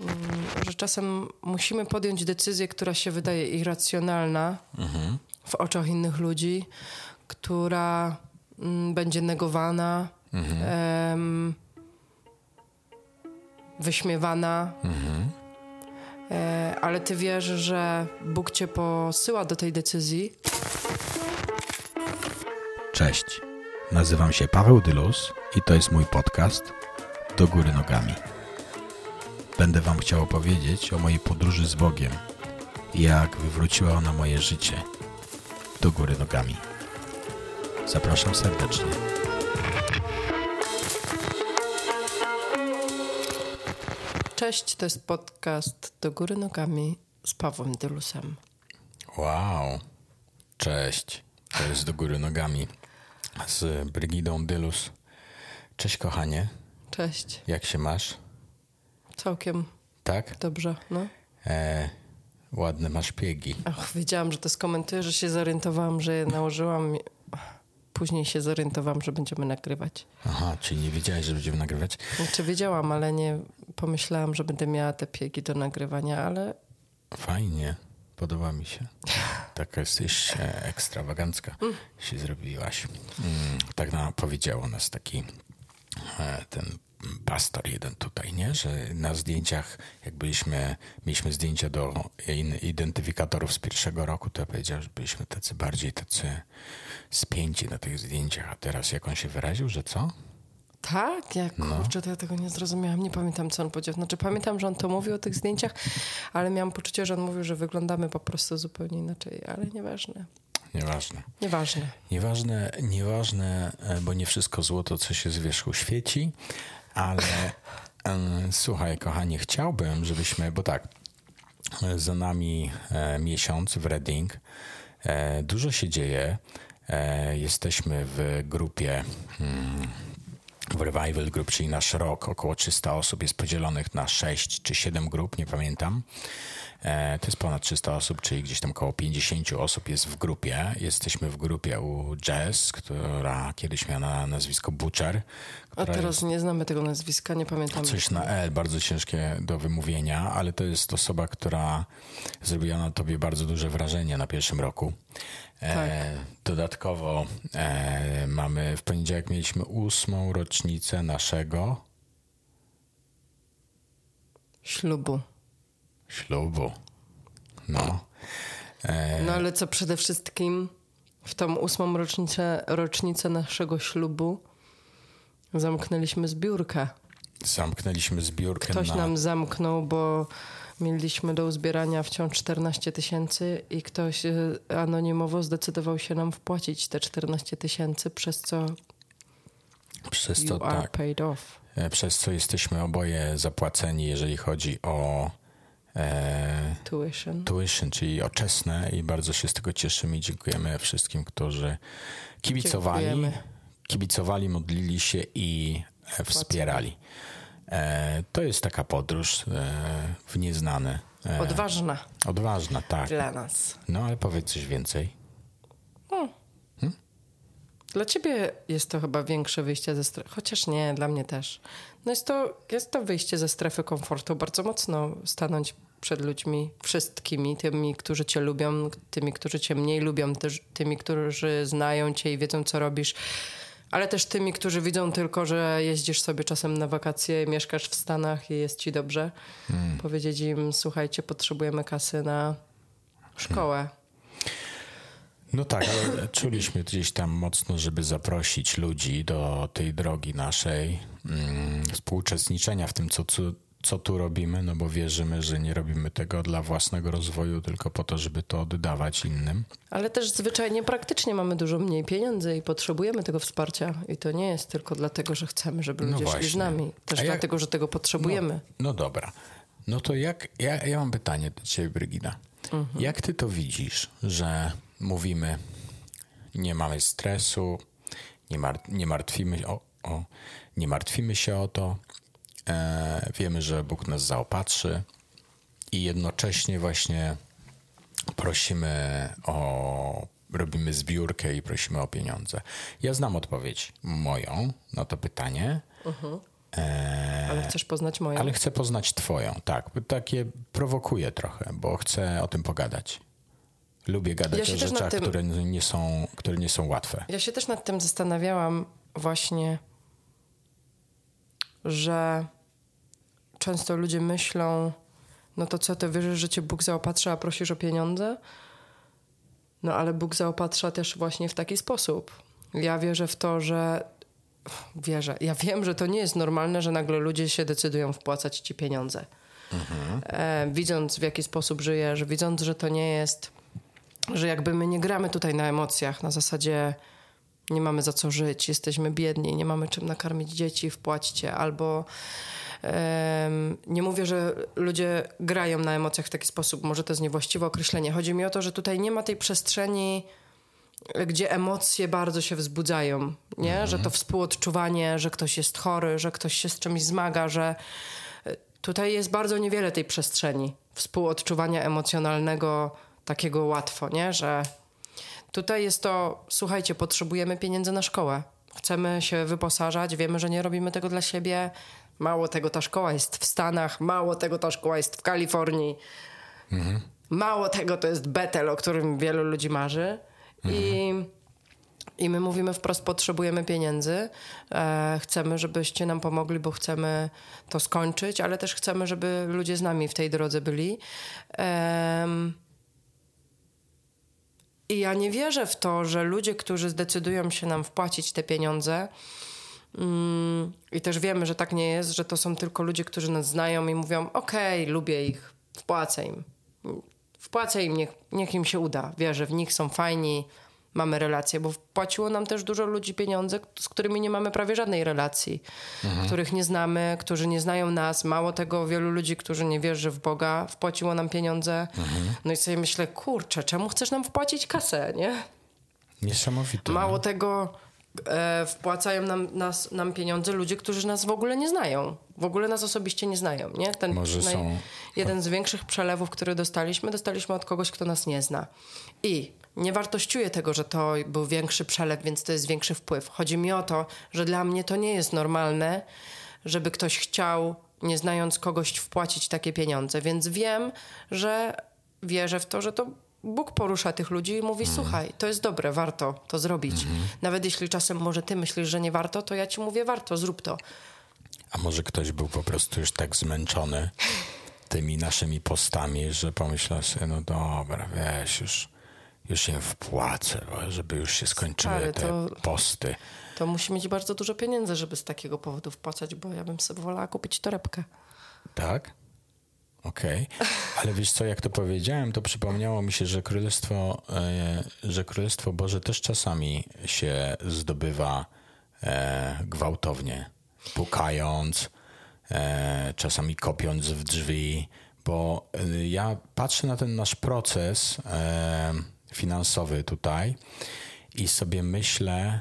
mm, że czasem musimy podjąć decyzję, która się wydaje irracjonalna w oczach innych ludzi, która mm, będzie negowana, em, wyśmiewana. E, ale ty wiesz, że Bóg cię posyła do tej decyzji. Cześć, nazywam się Paweł Dylus i to jest mój podcast Do Góry Nogami. Będę Wam chciał opowiedzieć o mojej podróży z Bogiem i jak wywróciła ona moje życie do góry nogami. Zapraszam serdecznie. Cześć, to jest podcast Do Góry Nogami z Pawłem Dylusem. Wow, cześć. To jest Do Góry Nogami z Brygidą Dylus. Cześć kochanie, Cześć, jak się masz? Całkiem Tak? dobrze, no. E, ładne masz piegi. Ach, wiedziałam, że to skomentuję, że się zorientowałam, że je nałożyłam. Później się zorientowałam, że będziemy nagrywać. Aha, czyli nie wiedziałeś, że będziemy nagrywać? Znaczy wiedziałam, ale nie pomyślałam, że będę miała te piegi do nagrywania, ale Fajnie, podoba mi się. Taka jesteś ekstrawagancka się zrobiłaś. Mm, tak nam powiedział o nas taki e, ten pastor jeden tutaj, nie? Że na zdjęciach, jak byliśmy, mieliśmy zdjęcia do identyfikatorów z pierwszego roku, to ja powiedział, że byliśmy tacy bardziej tacy spięci na tych zdjęciach, a teraz jak on się wyraził, że co? tak, jak kurczę, to ja tego nie zrozumiałam. Nie pamiętam, co on powiedział. Znaczy pamiętam, że on to mówił o tych zdjęciach, ale miałam poczucie, że on mówił, że wyglądamy po prostu zupełnie inaczej, ale nieważne. Nieważne. Nieważne. Nieważne, nieważne, e, bo nie wszystko złoto, co się z wierzchu świeci, ale em, słuchaj, kochanie, chciałbym, żebyśmy, bo tak, e, za nami e, miesiąc w Reading, e, dużo się dzieje. E, jesteśmy w grupie. Hmm, w Revival Group, czyli nasz rok, około 300 osób jest podzielonych na 6 czy 7 grup, nie pamiętam. E, To jest ponad 300 osób, czyli gdzieś tam około 50 osób jest w grupie. Jesteśmy w grupie u Jess, która kiedyś miała na nazwisko Butcher. A teraz nie znamy tego nazwiska, nie pamiętam. Coś na L, bardzo ciężkie do wymówienia, ale to jest osoba, która zrobiła na tobie bardzo duże wrażenie na pierwszym roku. E, dodatkowo e, mamy, w poniedziałek mieliśmy ósmą rocznicę naszego Ślubu. Ślubu. No. E, No ale co przede wszystkim w tą ósmą rocznicę, rocznicę naszego ślubu zamknęliśmy zbiórkę. zamknęliśmy zbiórkę Ktoś na... nam zamknął, bo mieliśmy do uzbierania wciąż 14 tysięcy i ktoś e, anonimowo zdecydował się nam wpłacić te 14 tysięcy, przez co Przez you to are tak. paid off. E, Przez co jesteśmy oboje zapłaceni, jeżeli chodzi o e, Tuition. tuition, czyli oczesne i bardzo się z tego cieszymy i dziękujemy wszystkim, którzy kibicowali, Dziękujemy. kibicowali, modlili się i e, wspierali. E, to jest taka podróż e, w nieznane. E, Odważna odważna, tak. dla nas. No ale powiedz coś więcej. Dla ciebie jest to chyba większe wyjście ze strefy, chociaż nie, dla mnie też. No jest to, jest to wyjście ze strefy komfortu, bardzo mocno stanąć przed ludźmi, wszystkimi, tymi, którzy cię lubią, tymi, którzy cię mniej lubią, też tymi, którzy znają cię i wiedzą, co robisz, ale też tymi, którzy widzą tylko, że jeździsz sobie czasem na wakacje, mieszkasz w Stanach i jest ci dobrze. Powiedzieć im, słuchajcie, potrzebujemy kasy na szkołę. No tak, ale czuliśmy gdzieś tam mocno, żeby zaprosić ludzi do tej drogi naszej, mm, współuczestniczenia w tym, co, co, co tu robimy, no bo wierzymy, że nie robimy tego dla własnego rozwoju, tylko po to, żeby to oddawać innym. Ale też zwyczajnie praktycznie mamy dużo mniej pieniędzy i potrzebujemy tego wsparcia. I to nie jest tylko dlatego, że chcemy, żeby No ludzie szli właśnie. z nami. Też jak- dlatego, że tego potrzebujemy. No dobra. No to jak, ja, ja mam pytanie do ciebie, Brygida. Jak ty to widzisz, że mówimy, nie mamy stresu, nie, mar- nie martwimy o, o, nie martwimy się o to, e, wiemy, że Bóg nas zaopatrzy i jednocześnie właśnie prosimy o, robimy zbiórkę i prosimy o pieniądze. Ja znam odpowiedź moją na to pytanie. E, ale chcesz poznać moją? Ale chcę poznać twoją, tak. Takie prowokuje trochę, bo chcę o tym pogadać. Lubię gadać ja o rzeczach, tym, które, nie są, które nie są łatwe. Ja się też nad tym zastanawiałam właśnie, że często ludzie myślą, no to co, ty wierzysz, że cię Bóg zaopatrza, a prosisz o pieniądze? No ale Bóg zaopatrza też właśnie w taki sposób. Ja wierzę w to, że wierzę. Ja wiem, że to nie jest normalne, że nagle ludzie się decydują wpłacać ci pieniądze. Mhm. E, widząc w jaki sposób żyjesz, widząc, że to nie jest, że jakby my nie gramy tutaj na emocjach, na zasadzie nie mamy za co żyć, jesteśmy biedni, nie mamy czym nakarmić dzieci, wpłaćcie, albo nie mówię, że ludzie grają na emocjach w taki sposób, może to jest niewłaściwe określenie. Chodzi mi o to, że tutaj nie ma tej przestrzeni, gdzie emocje bardzo się wzbudzają, nie? Mhm. Że to współodczuwanie, że ktoś jest chory, że ktoś się z czymś zmaga, że e, tutaj jest bardzo niewiele tej przestrzeni współodczuwania emocjonalnego takiego łatwo, nie? Że tutaj jest to, słuchajcie, potrzebujemy pieniędzy na szkołę. Chcemy się wyposażać, wiemy, że nie robimy tego dla siebie, Mało tego, ta szkoła jest w Stanach, mało tego, ta szkoła jest w Kalifornii. Mhm. Mało tego, to jest Betel, o którym wielu ludzi marzy. Mhm. I, I my mówimy wprost, potrzebujemy pieniędzy. E, chcemy, żebyście nam pomogli, bo chcemy to skończyć, ale też chcemy, żeby ludzie z nami w tej drodze byli. E, I ja nie wierzę w to, że ludzie, którzy zdecydują się nam wpłacić te pieniądze, Mm, I też wiemy, że tak nie jest, że to są tylko ludzie, którzy nas znają i mówią: Okej, okay, lubię ich, wpłacę im. Wpłacę im, niech, niech im się uda. Wierzę w nich, są fajni, mamy relacje, bo wpłaciło nam też dużo ludzi pieniądze, z którymi nie mamy prawie żadnej relacji, mhm. których nie znamy, którzy nie znają nas. Mało tego, wielu ludzi, którzy nie wierzy w Boga, wpłaciło nam pieniądze. Mhm. No i sobie myślę, kurczę, czemu chcesz nam wpłacić kasę, nie? Niesamowite. Mało tego e, wpłacają nam, nas, nam pieniądze ludzie, którzy nas w ogóle nie znają. W ogóle nas osobiście nie znają. Nie? Ten Może naj, są... Jeden z większych przelewów, który dostaliśmy, dostaliśmy od kogoś, kto nas nie zna. I nie wartościuję tego, że to był większy przelew, więc to jest większy wpływ. Chodzi mi o to, że dla mnie to nie jest normalne, żeby ktoś chciał, nie znając kogoś, wpłacić takie pieniądze. Więc wiem, że wierzę w to, że to Bóg porusza tych ludzi i mówi: mm. Słuchaj, to jest dobre, warto to zrobić. Mm. Nawet jeśli czasem może ty myślisz, że nie warto, to ja ci mówię: warto, zrób to. A może ktoś był po prostu już tak zmęczony tymi naszymi postami, że pomyślał sobie: No dobra, weź już, już im wpłacę, żeby już się skończyły Stary, te to, posty. To musi mieć bardzo dużo pieniędzy, żeby z takiego powodu wpłacać, bo ja bym sobie wolała kupić torebkę. Tak? Okej, okay. ale wiesz co, jak to powiedziałem, to przypomniało mi się, że Królestwo, e, że Królestwo Boże też czasami się zdobywa e, gwałtownie, pukając, e, czasami kopiąc w drzwi, bo ja patrzę na ten nasz proces finansowy tutaj i sobie myślę,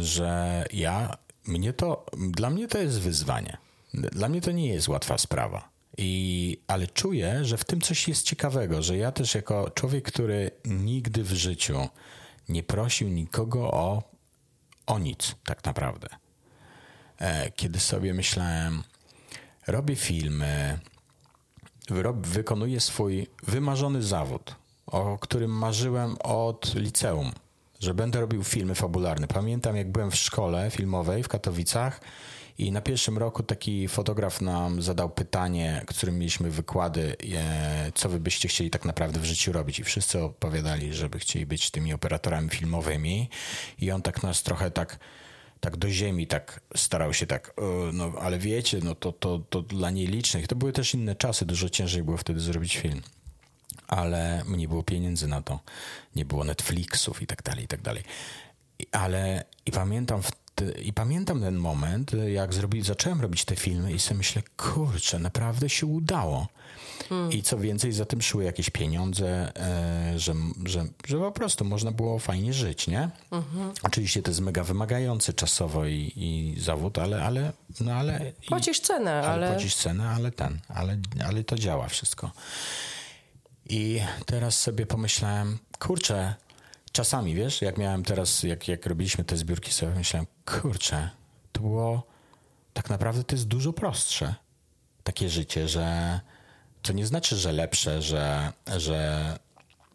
że ja, mnie to, dla mnie to jest wyzwanie. Dla mnie to nie jest łatwa sprawa. I, ale czuję, że w tym coś jest ciekawego, że ja też jako człowiek, który nigdy w życiu nie prosił nikogo o, o nic, tak naprawdę. E, kiedy sobie myślałem, robię filmy, wykonuję swój wymarzony zawód, o którym marzyłem od liceum, że będę robił filmy fabularne. Pamiętam, jak byłem w szkole filmowej w Katowicach i na pierwszym roku taki fotograf nam zadał pytanie, którym mieliśmy wykłady, e, co wy byście chcieli tak naprawdę w życiu robić. I wszyscy opowiadali, żeby chcieli być tymi operatorami filmowymi. I on tak nas trochę tak tak do ziemi, tak starał się tak, no ale wiecie, no to, to, to dla nielicznych. To były też inne czasy, dużo ciężej było wtedy zrobić film. Ale nie było pieniędzy na to. Nie było Netflixów i tak dalej, i tak dalej. Ale i pamiętam w i pamiętam ten moment, jak zacząłem robić te filmy i sobie myślę, kurczę, naprawdę się udało. Hmm. I co więcej, za tym szły jakieś pieniądze, e, że, że, że po prostu można było fajnie żyć, nie? Mhm. Oczywiście to jest mega wymagający czasowo i, i zawód, ale, ale, no ale... Płacisz cenę, ale... ale... Płacisz cenę, ale ten, ale, ale to działa wszystko. I teraz sobie pomyślałem, kurczę, czasami, wiesz, jak miałem teraz, jak, jak robiliśmy te zbiórki sobie, myślałem, kurczę, to było, tak naprawdę to jest dużo prostsze. Takie życie, że to nie znaczy, że lepsze, że, że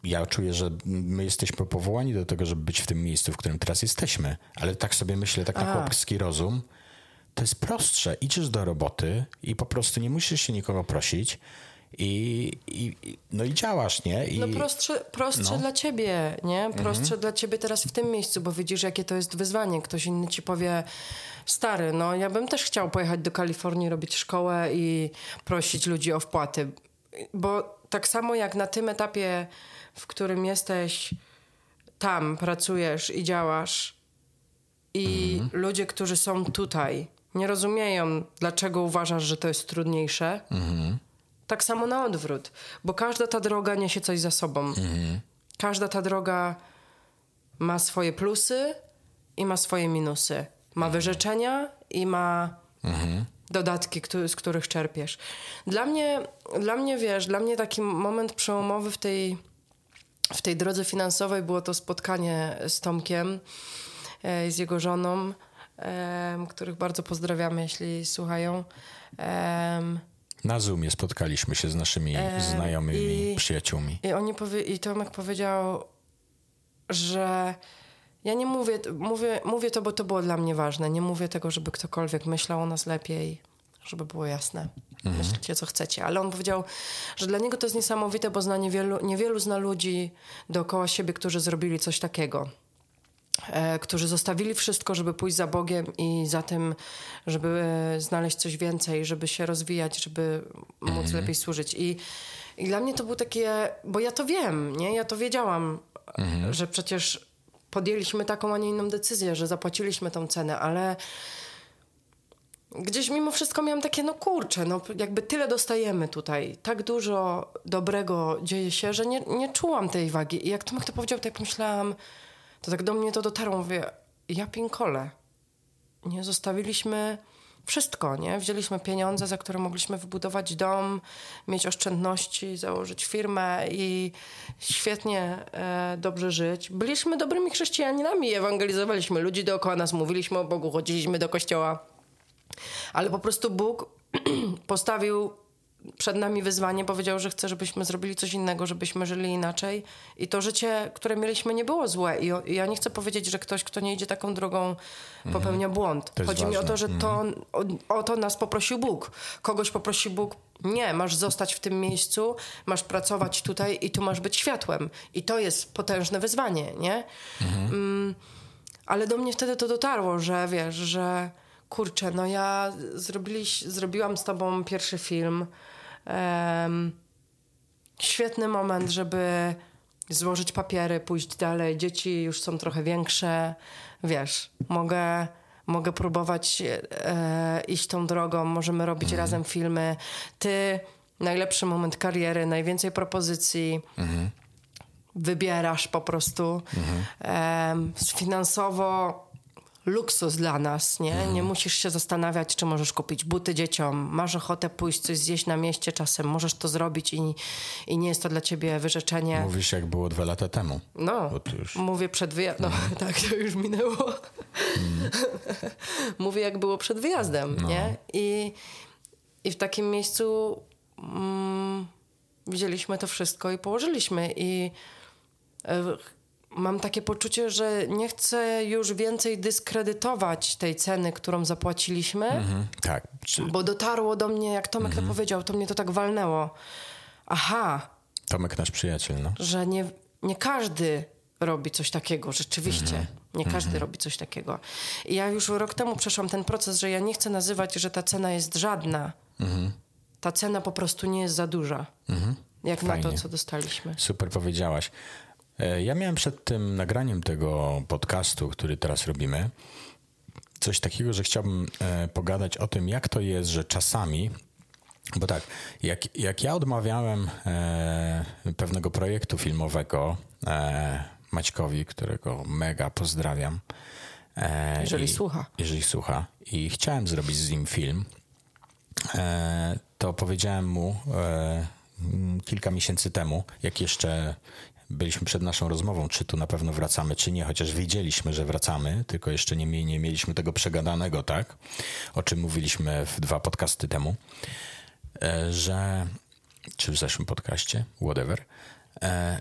ja czuję, że my jesteśmy powołani do tego, żeby być w tym miejscu, w którym teraz jesteśmy. Ale tak sobie myślę, tak na chłopski rozum, to jest prostsze. Idziesz do roboty i po prostu nie musisz się nikogo prosić i, i no i działasz, nie? I, no prostsze, prostsze no. dla ciebie, nie? Prostsze dla ciebie teraz w tym miejscu, bo widzisz, jakie to jest wyzwanie. Ktoś inny ci powie, stary, no ja bym też chciał pojechać do Kalifornii, robić szkołę i prosić ludzi o wpłaty. Bo tak samo jak na tym etapie, w którym jesteś tam, pracujesz i działasz i ludzie, którzy są tutaj, nie rozumieją, dlaczego uważasz, że to jest trudniejsze. Tak samo na odwrót, bo każda ta droga niesie coś za sobą. Każda ta droga ma swoje plusy i ma swoje minusy. Ma wyrzeczenia i ma dodatki, któ- z których czerpiesz. Dla mnie, dla mnie, wiesz, dla mnie taki moment przełomowy w tej, w tej drodze finansowej było to spotkanie z Tomkiem, e, z jego żoną, em, których bardzo pozdrawiamy, jeśli słuchają. Em, Na Zoomie spotkaliśmy się z naszymi znajomymi, i- przyjaciółmi. I, oni powie, I Tomek powiedział, że ja nie mówię, mówię, mówię to, bo to było dla mnie ważne. Nie mówię tego, żeby ktokolwiek myślał o nas lepiej, żeby było jasne. Myślcie, co chcecie. Ale on powiedział, że dla niego to jest niesamowite, bo zna niewielu, niewielu zna ludzi dookoła siebie, którzy zrobili coś takiego. E, którzy zostawili wszystko, żeby pójść za Bogiem i za tym, żeby e, znaleźć coś więcej, żeby się rozwijać, żeby móc lepiej służyć. I, I dla mnie to było takie, bo ja to wiem, nie? Ja to wiedziałam, że przecież podjęliśmy taką, a nie inną decyzję, że zapłaciliśmy tą cenę, ale gdzieś mimo wszystko miałam takie, no kurczę, no jakby tyle dostajemy tutaj, tak dużo dobrego dzieje się, że nie, nie czułam tej wagi. I jak Tomek to powiedział, to jak myślałam, to tak do mnie to dotarło, mówię, ja pinkole. Nie zostawiliśmy wszystko, nie? Wzięliśmy pieniądze, za które mogliśmy wybudować dom, mieć oszczędności, założyć firmę i świetnie, e, dobrze żyć. Byliśmy dobrymi chrześcijaninami, ewangelizowaliśmy ludzi dookoła nas, mówiliśmy o Bogu, chodziliśmy do kościoła. Ale po prostu Bóg postawił przed nami wyzwanie, powiedział, że chce, żebyśmy zrobili coś innego, żebyśmy żyli inaczej. I to życie, które mieliśmy, nie było złe. I, ja nie chcę powiedzieć, że ktoś, kto nie idzie taką drogą, popełnia błąd. To jest Chodzi mi o ważne. to, że to, o, o to nas poprosił Bóg. Kogoś poprosi Bóg, nie, masz zostać w tym miejscu, masz pracować tutaj i tu masz być światłem. I to jest potężne wyzwanie, nie? Mm, ale do mnie wtedy to dotarło, że wiesz, że kurczę, no ja zrobiliś, zrobiłam z tobą pierwszy film. Em, świetny moment, żeby złożyć papiery, pójść dalej. Dzieci już są trochę większe, wiesz, mogę, mogę próbować e, iść tą drogą, możemy robić razem filmy. Ty, najlepszy moment kariery, najwięcej propozycji. Wybierasz po prostu em, finansowo luksus dla nas, nie? Nie musisz się zastanawiać, czy możesz kupić buty dzieciom, masz ochotę pójść coś zjeść na mieście czasem, możesz to zrobić i, i nie jest to dla ciebie wyrzeczenie. Mówisz, jak było dwa lata temu. No, już- mówię przed wyjazdem. No, tak, to już minęło. mówię, jak było przed wyjazdem, nie? I, I w takim miejscu mm, widzieliśmy to wszystko i położyliśmy. I e, mam takie poczucie, że nie chcę już więcej dyskredytować tej ceny, którą zapłaciliśmy, Mhm. Tak. Czy bo dotarło do mnie, jak Tomek to powiedział, to mnie to tak walnęło. Aha, Tomek, nasz przyjaciel, no. że nie, nie każdy robi coś takiego, rzeczywiście. Nie każdy robi coś takiego. I ja już rok temu przeszłam ten proces, że ja nie chcę nazywać, że ta cena jest żadna. Ta cena po prostu nie jest za duża. Jak na to, Fajnie. co dostaliśmy. Super powiedziałaś. E, Ja miałem przed tym nagraniem tego podcastu, który teraz robimy, coś takiego, że chciałbym e, pogadać o tym, jak to jest, że czasami, bo tak, jak, jak ja odmawiałem e, pewnego projektu filmowego e, Maćkowi, którego mega pozdrawiam. E, Jeżeli słucha. Jeżeli słucha. I chciałem zrobić z nim film, e, to powiedziałem mu kilka miesięcy temu, jak jeszcze byliśmy przed naszą rozmową, czy tu na pewno wracamy, czy nie, chociaż wiedzieliśmy, że wracamy, tylko jeszcze nie, nie mieliśmy tego przegadanego, tak? O czym mówiliśmy w dwa podcasty temu, e, że, czy w zeszłym podcaście, whatever, e,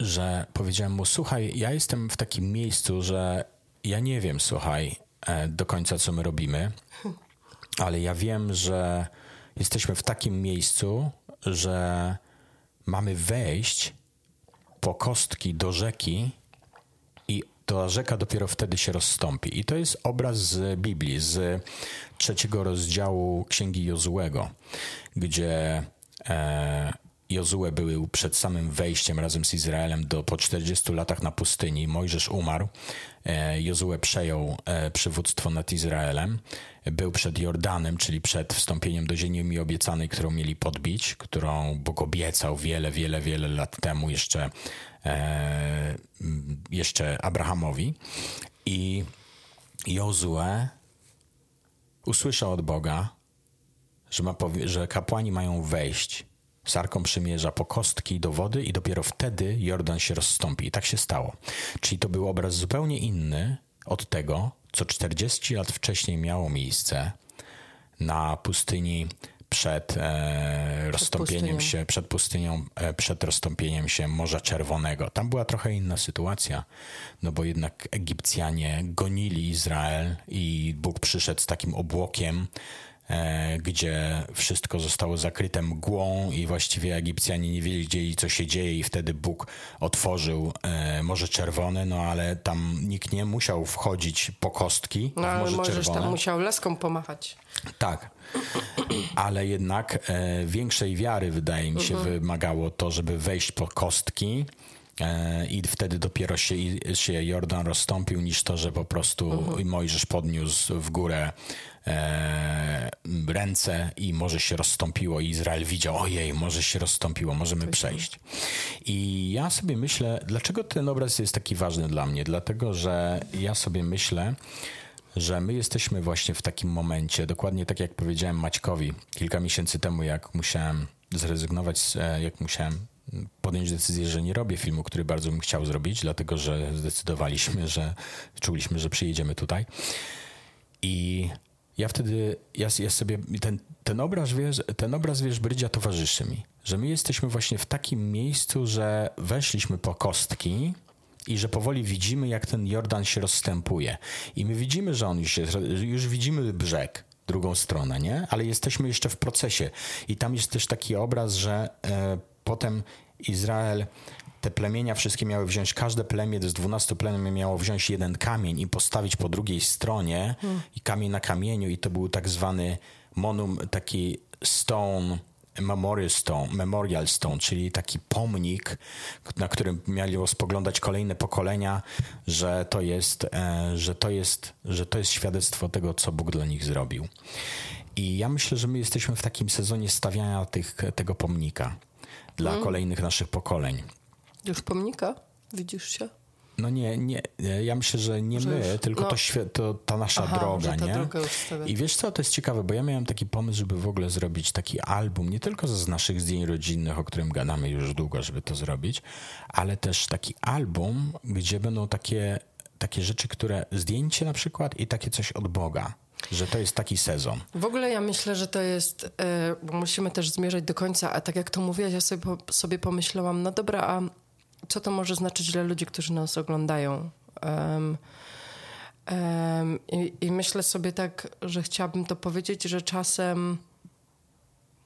że powiedziałem mu, słuchaj, ja jestem w takim miejscu, że ja nie wiem, słuchaj, e, do końca, co my robimy, ale ja wiem, że jesteśmy w takim miejscu, że mamy wejść po kostki do rzeki i ta rzeka dopiero wtedy się rozstąpi. I to jest obraz z Biblii, z trzeciego rozdziału Księgi Jozułego, gdzie e, Jozue był przed samym wejściem razem z Izraelem do, po 40 latach na pustyni. Mojżesz umarł. E, Jozue przejął e, przywództwo nad Izraelem. Był przed Jordanem, czyli przed wstąpieniem do ziemi obiecanej, którą mieli podbić, którą Bóg obiecał wiele, wiele, wiele lat temu jeszcze, e, jeszcze Abrahamowi. I Jozue usłyszał od Boga, że, ma, że kapłani mają wejść z Arką Przymierza po kostki do wody i dopiero wtedy Jordan się rozstąpi. I tak się stało. Czyli to był obraz zupełnie inny od tego, co 40 lat wcześniej miało miejsce na pustyni przed e, rozstąpieniem pustynią. się, przed pustynią, e, przed rozstąpieniem się Morza Czerwonego. Tam była trochę inna sytuacja, no bo jednak Egipcjanie gonili Izrael i Bóg przyszedł z takim obłokiem gdzie wszystko zostało zakryte mgłą i właściwie Egipcjanie nie wiedzieli, co się dzieje i wtedy Bóg otworzył e, Morze Czerwone, no ale tam nikt nie musiał wchodzić po kostki no, w Morze możesz Czerwone. tam musiał leską pomachać. Tak, ale jednak e, większej wiary wydaje mi się mhm. wymagało to, żeby wejść po kostki e, i wtedy dopiero się, się Jordan rozstąpił, niż to, że po prostu -huh. Mojżesz podniósł w górę e, ręce i może się rozstąpiło i Izrael widział, ojej, może się rozstąpiło, możemy przejść. I ja sobie myślę, dlaczego ten obraz jest taki ważny dla mnie? Dlatego, że ja sobie myślę, że my jesteśmy właśnie w takim momencie, dokładnie tak jak powiedziałem Maćkowi kilka miesięcy temu, jak musiałem zrezygnować, e, jak musiałem podjąć decyzję, że nie robię filmu, który bardzo bym chciał zrobić, dlatego że zdecydowaliśmy, że czuliśmy, że przyjedziemy tutaj. I ja wtedy, ja, ja sobie, ten, ten obraz, wiesz, ten obraz, wiesz, Brydzia towarzyszy mi, że my jesteśmy właśnie w takim miejscu, że weszliśmy po kostki i że powoli widzimy, jak ten Jordan się rozstępuje. I my widzimy, że on już jest, już widzimy brzeg, drugą stronę, nie? Ale jesteśmy jeszcze w procesie. I tam jest też taki obraz, że e, potem Izrael te plemienia wszystkie miały wziąć, każde plemię z 12 plemień miało wziąć jeden kamień i postawić po drugiej stronie hmm. i kamień na kamieniu i to był tak zwany monum, taki stone, memorial stone, memorial stone, czyli taki pomnik, na którym miało spoglądać kolejne pokolenia, że to jest, e, że to jest, że to jest świadectwo tego, co Bóg dla nich zrobił. I ja myślę, że my jesteśmy w takim sezonie stawiania tych, tego pomnika dla hmm. kolejnych naszych pokoleń. Już pomnika? Widzisz się? No nie, nie. Ja myślę, że nie że my, już, tylko no. to, to, ta nasza Aha, droga, ta nie? I wiesz co, to jest ciekawe, bo ja miałem taki pomysł, żeby w ogóle zrobić taki album, nie tylko z naszych zdjęć rodzinnych, o którym gadamy już długo, żeby to zrobić, ale też taki album, gdzie będą takie, takie rzeczy, które zdjęcie na przykład i takie coś od Boga. Że to jest taki sezon. W ogóle ja myślę, że to jest, e, bo musimy też zmierzać do końca, a tak jak to mówiłaś, ja sobie, sobie pomyślałam, no dobra, a co to może znaczyć dla ludzi, którzy nas oglądają. Um, um, i, i, myślę sobie tak, że chciałabym to powiedzieć, że czasem,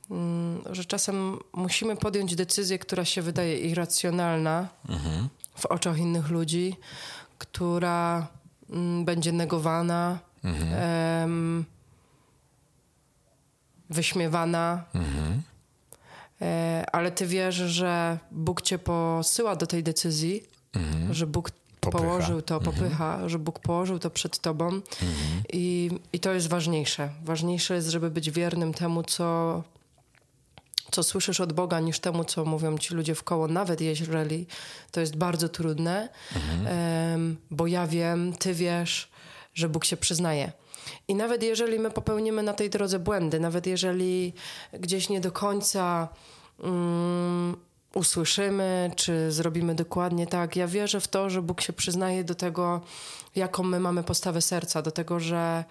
um, że czasem musimy podjąć decyzję, która się wydaje irracjonalna mhm. w oczach innych ludzi, która mm, będzie negowana, mhm. wyśmiewana. Mhm ale ty wiesz, że Bóg cię posyła do tej decyzji, mhm. że Bóg popycha. położył to, mhm. popycha, mhm. że Bóg położył to przed tobą mhm. I, i to jest ważniejsze. Ważniejsze jest, żeby być wiernym temu, co, co słyszysz od Boga, niż temu, co mówią ci ludzie w koło, nawet jeżeli to jest bardzo trudne, um, bo ja wiem, ty wiesz, że Bóg się przyznaje. I nawet jeżeli my popełnimy na tej drodze błędy, nawet jeżeli gdzieś nie do końca um, usłyszymy, czy zrobimy dokładnie tak. Ja wierzę w to, że Bóg się przyznaje do tego, jaką my mamy postawę serca, do tego, że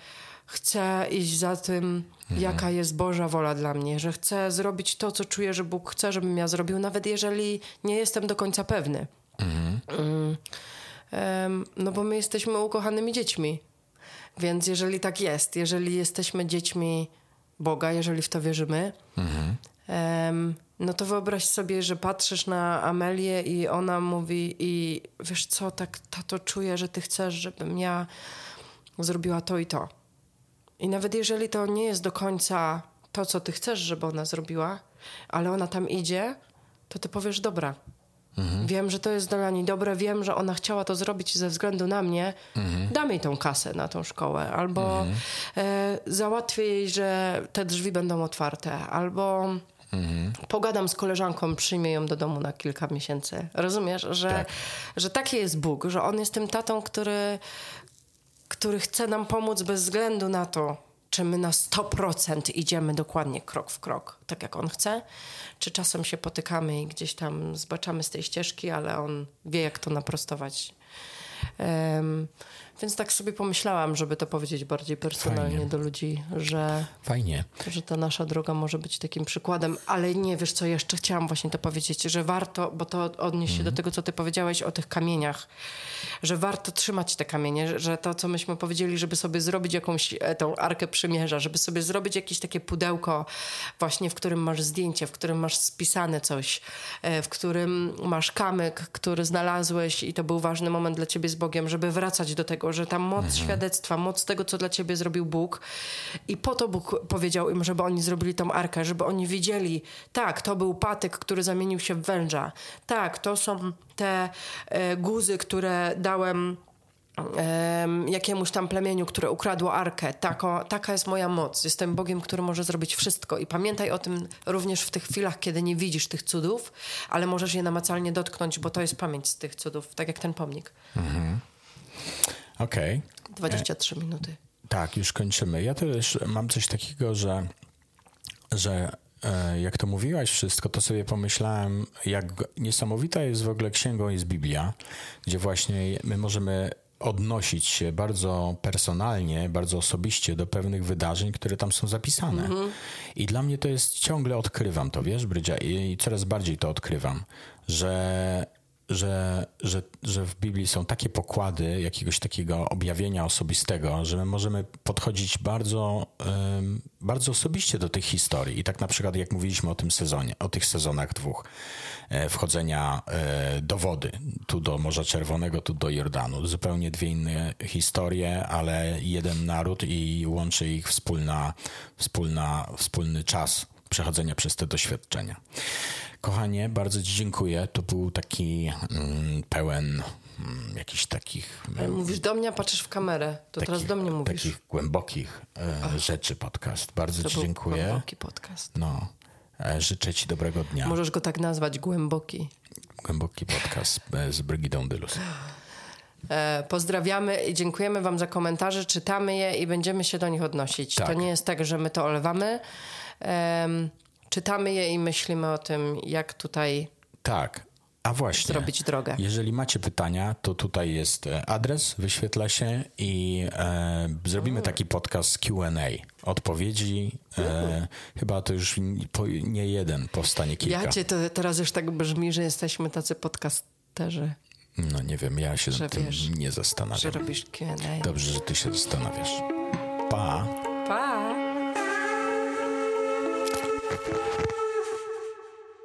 chcę iść za tym, mhm. jaka jest Boża wola dla mnie, że chcę zrobić to, co czuję, że Bóg chce, żebym ja zrobił, nawet jeżeli nie jestem do końca pewny. Mhm. Um, no bo my jesteśmy ukochanymi dziećmi. Więc jeżeli tak jest, jeżeli jesteśmy dziećmi Boga, jeżeli w to wierzymy, mhm. um, no to wyobraź sobie, że patrzysz na Amelię i ona mówi i wiesz co, tak tato czuję, że ty chcesz, żebym ja zrobiła to i to. I nawet jeżeli to nie jest do końca to, co ty chcesz, żeby ona zrobiła, ale ona tam idzie, to ty powiesz, dobra, mhm. wiem, że to jest dla niej dobre, wiem, że ona chciała to zrobić ze względu na mnie, mhm. dam jej tą kasę na tą szkołę, albo mhm. e, załatwię jej, że te drzwi będą otwarte, albo Mhm. Pogadam z koleżanką, przyjmie ją do domu na kilka miesięcy. Rozumiesz, że, tak. że taki jest Bóg, że On jest tym tatą, który, który chce nam pomóc bez względu na to, czy my na 100% idziemy dokładnie krok w krok, tak jak On chce, czy czasem się potykamy i gdzieś tam zbaczamy z tej ścieżki, ale On wie, jak to naprostować. Um, więc tak sobie pomyślałam, żeby to powiedzieć bardziej personalnie Fajnie. do ludzi, że, Fajnie. że ta nasza droga może być takim przykładem, ale nie wiesz co jeszcze chciałam właśnie to powiedzieć, że warto, bo to odnieść się mm. do mhm. tego, co ty powiedziałeś o tych kamieniach, że warto trzymać te kamienie, że to, co myśmy powiedzieli, żeby sobie zrobić jakąś e, tą arkę przymierza, żeby sobie zrobić jakieś takie pudełko właśnie, w którym masz zdjęcie, w którym masz spisane coś, e, w którym masz kamyk, który znalazłeś i to był ważny moment dla ciebie z Bogiem, żeby wracać do tego, że ta moc mhm. świadectwa, moc tego, co dla ciebie zrobił Bóg. I po to Bóg powiedział im, żeby oni zrobili tą arkę, żeby oni wiedzieli, tak, to był patyk, który zamienił się w węża. Tak, to są te e, guzy, które dałem jakiemuś tam plemieniu, które ukradło arkę. Tako, taka jest moja moc. Jestem Bogiem, który może zrobić wszystko. I pamiętaj o tym również w tych chwilach, kiedy nie widzisz tych cudów, ale możesz je namacalnie dotknąć, bo to jest pamięć z tych cudów, tak jak ten pomnik. Mhm. Okej. Okay. 23 minuty. Tak, już kończymy. Ja też mam coś takiego, że, że e, jak to mówiłaś wszystko, to sobie pomyślałem, jak niesamowita jest w ogóle księgą jest Biblia, gdzie właśnie my możemy odnosić się bardzo personalnie, bardzo osobiście do pewnych wydarzeń, które tam są zapisane. Mm -hmm. I dla mnie to jest, ciągle odkrywam to, wiesz, Brydzia, i coraz bardziej to odkrywam, że że, że, że w Biblii są takie pokłady jakiegoś takiego objawienia osobistego, że my możemy podchodzić bardzo, bardzo osobiście do tych historii. I tak na przykład, jak mówiliśmy o tym sezonie, o tych sezonach dwóch, e, wchodzenia e, do wody, tu do Morza Czerwonego, tu do Jordanu. Zupełnie dwie inne historie, ale jeden naród i łączy ich wspólna, wspólna, wspólny czas przechodzenia przez te doświadczenia. Kochanie, bardzo Ci dziękuję. To był taki mm, pełen mm, jakichś takich. Mówisz do mnie, patrzysz w kamerę. To takich, teraz do mnie mówisz. Takich głębokich e, rzeczy podcast. Bardzo to Ci dziękuję. Głęboki podcast. No. E, życzę Ci dobrego dnia. Możesz go tak nazwać, głęboki. Głęboki podcast e, z Brygidą Dylus. E, pozdrawiamy i dziękujemy Wam za komentarze. Czytamy je i będziemy się do nich odnosić. Tak. To nie jest tak, że my to olewamy czytamy je i myślimy o tym, jak tutaj. Tak. A właśnie. Zrobić drogę. Jeżeli macie pytania, to tutaj jest e, adres, wyświetla się i e, zrobimy mm. taki podcast QA. Odpowiedzi. E, chyba to już nie jeden powstanie kilka. Ja cię to teraz już tak brzmi, że jesteśmy tacy podcasterzy. No nie wiem, ja się że tym wiesz, nie zastanawiam. Że robisz QA. Dobrze, że ty się zastanawiasz. Pa. Pa. Thank you.